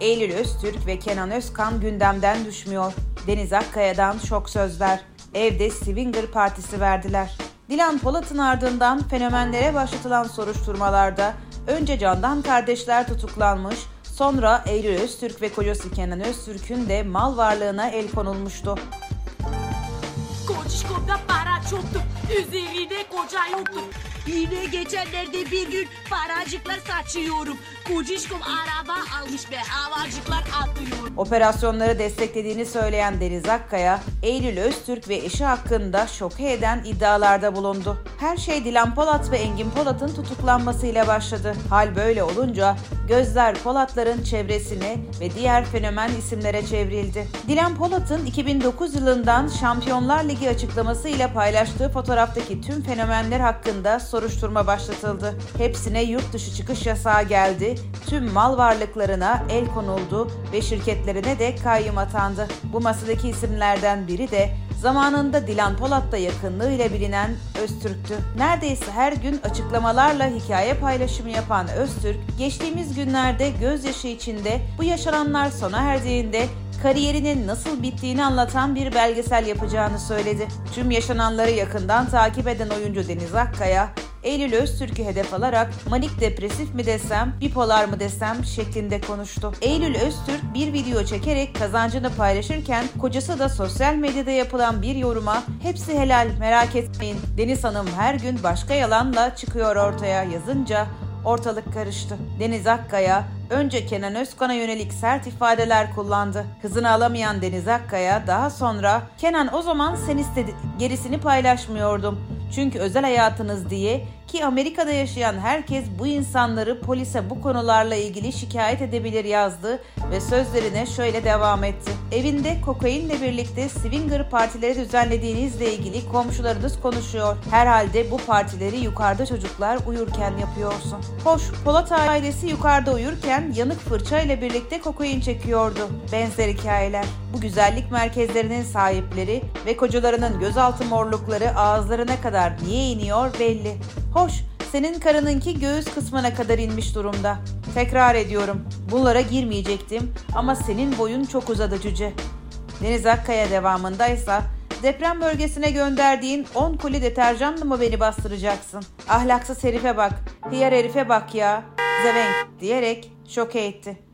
Eylül Öztürk ve Kenan Özkan gündemden düşmüyor. Deniz Akkaya'dan şok sözler. Evde Swinger Partisi verdiler. Dilan Polat'ın ardından fenomenlere başlatılan soruşturmalarda önce Candan kardeşler tutuklanmış, sonra Eylül Öztürk ve kocası Kenan Öztürk'ün de mal varlığına el konulmuştu. Kocişkom'da para çoktu. Üzerinde koca yoktu. Yine geçenlerde bir gün paracıklar saçıyorum. Kocişkom araba almış ve havacıklar atıyor. Operasyonları desteklediğini söyleyen Deniz Akkaya, Eylül Öztürk ve eşi hakkında şoke eden iddialarda bulundu. Her şey Dilan Polat ve Engin Polat'ın tutuklanmasıyla başladı. Hal böyle olunca gözler Polatların çevresine ve diğer fenomen isimlere çevrildi. Dilan Polat'ın 2009 yılından Şampiyonlar Ligi açıklamasıyla paylaştığı fotoğraftaki tüm fenomenler hakkında soruşturma başlatıldı. Hepsine yurt dışı çıkış yasağı geldi, tüm mal varlıklarına el konuldu ve şirketlerine de kayyım atandı. Bu masadaki isimlerden biri de zamanında Dilan Polat'ta yakınlığıyla bilinen Öztürk'tü. Neredeyse her gün açıklamalarla hikaye paylaşımı yapan Öztürk, geçtiğimiz günlerde gözyaşı içinde bu yaşananlar sona erdiğinde kariyerinin nasıl bittiğini anlatan bir belgesel yapacağını söyledi. Tüm yaşananları yakından takip eden oyuncu Deniz Akkaya, Eylül Öztürk'ü hedef alarak manik depresif mi desem, bipolar mı desem şeklinde konuştu. Eylül Öztürk bir video çekerek kazancını paylaşırken kocası da sosyal medyada yapılan bir yoruma hepsi helal merak etmeyin Deniz Hanım her gün başka yalanla çıkıyor ortaya yazınca ortalık karıştı. Deniz Akkaya önce Kenan Özkan'a yönelik sert ifadeler kullandı. Kızını alamayan Deniz Akkaya daha sonra Kenan o zaman sen istedi gerisini paylaşmıyordum. Çünkü özel hayatınız diye ki Amerika'da yaşayan herkes bu insanları polise bu konularla ilgili şikayet edebilir yazdı ve sözlerine şöyle devam etti. Evinde kokainle birlikte swinger partileri düzenlediğinizle ilgili komşularınız konuşuyor. Herhalde bu partileri yukarıda çocuklar uyurken yapıyorsun. Hoş, Polat ailesi yukarıda uyurken yanık fırça ile birlikte kokain çekiyordu. Benzer hikayeler. Bu güzellik merkezlerinin sahipleri ve kocalarının gözaltı morlukları ağızlarına kadar niye iniyor belli. Hoş, senin karınınki göğüs kısmına kadar inmiş durumda. Tekrar ediyorum, bunlara girmeyecektim ama senin boyun çok uzadı cüce. Deniz Akkaya devamındaysa deprem bölgesine gönderdiğin 10 koli deterjanla mı beni bastıracaksın? Ahlaksız herife bak, hıyar herife bak ya, zevenk diyerek şoke etti.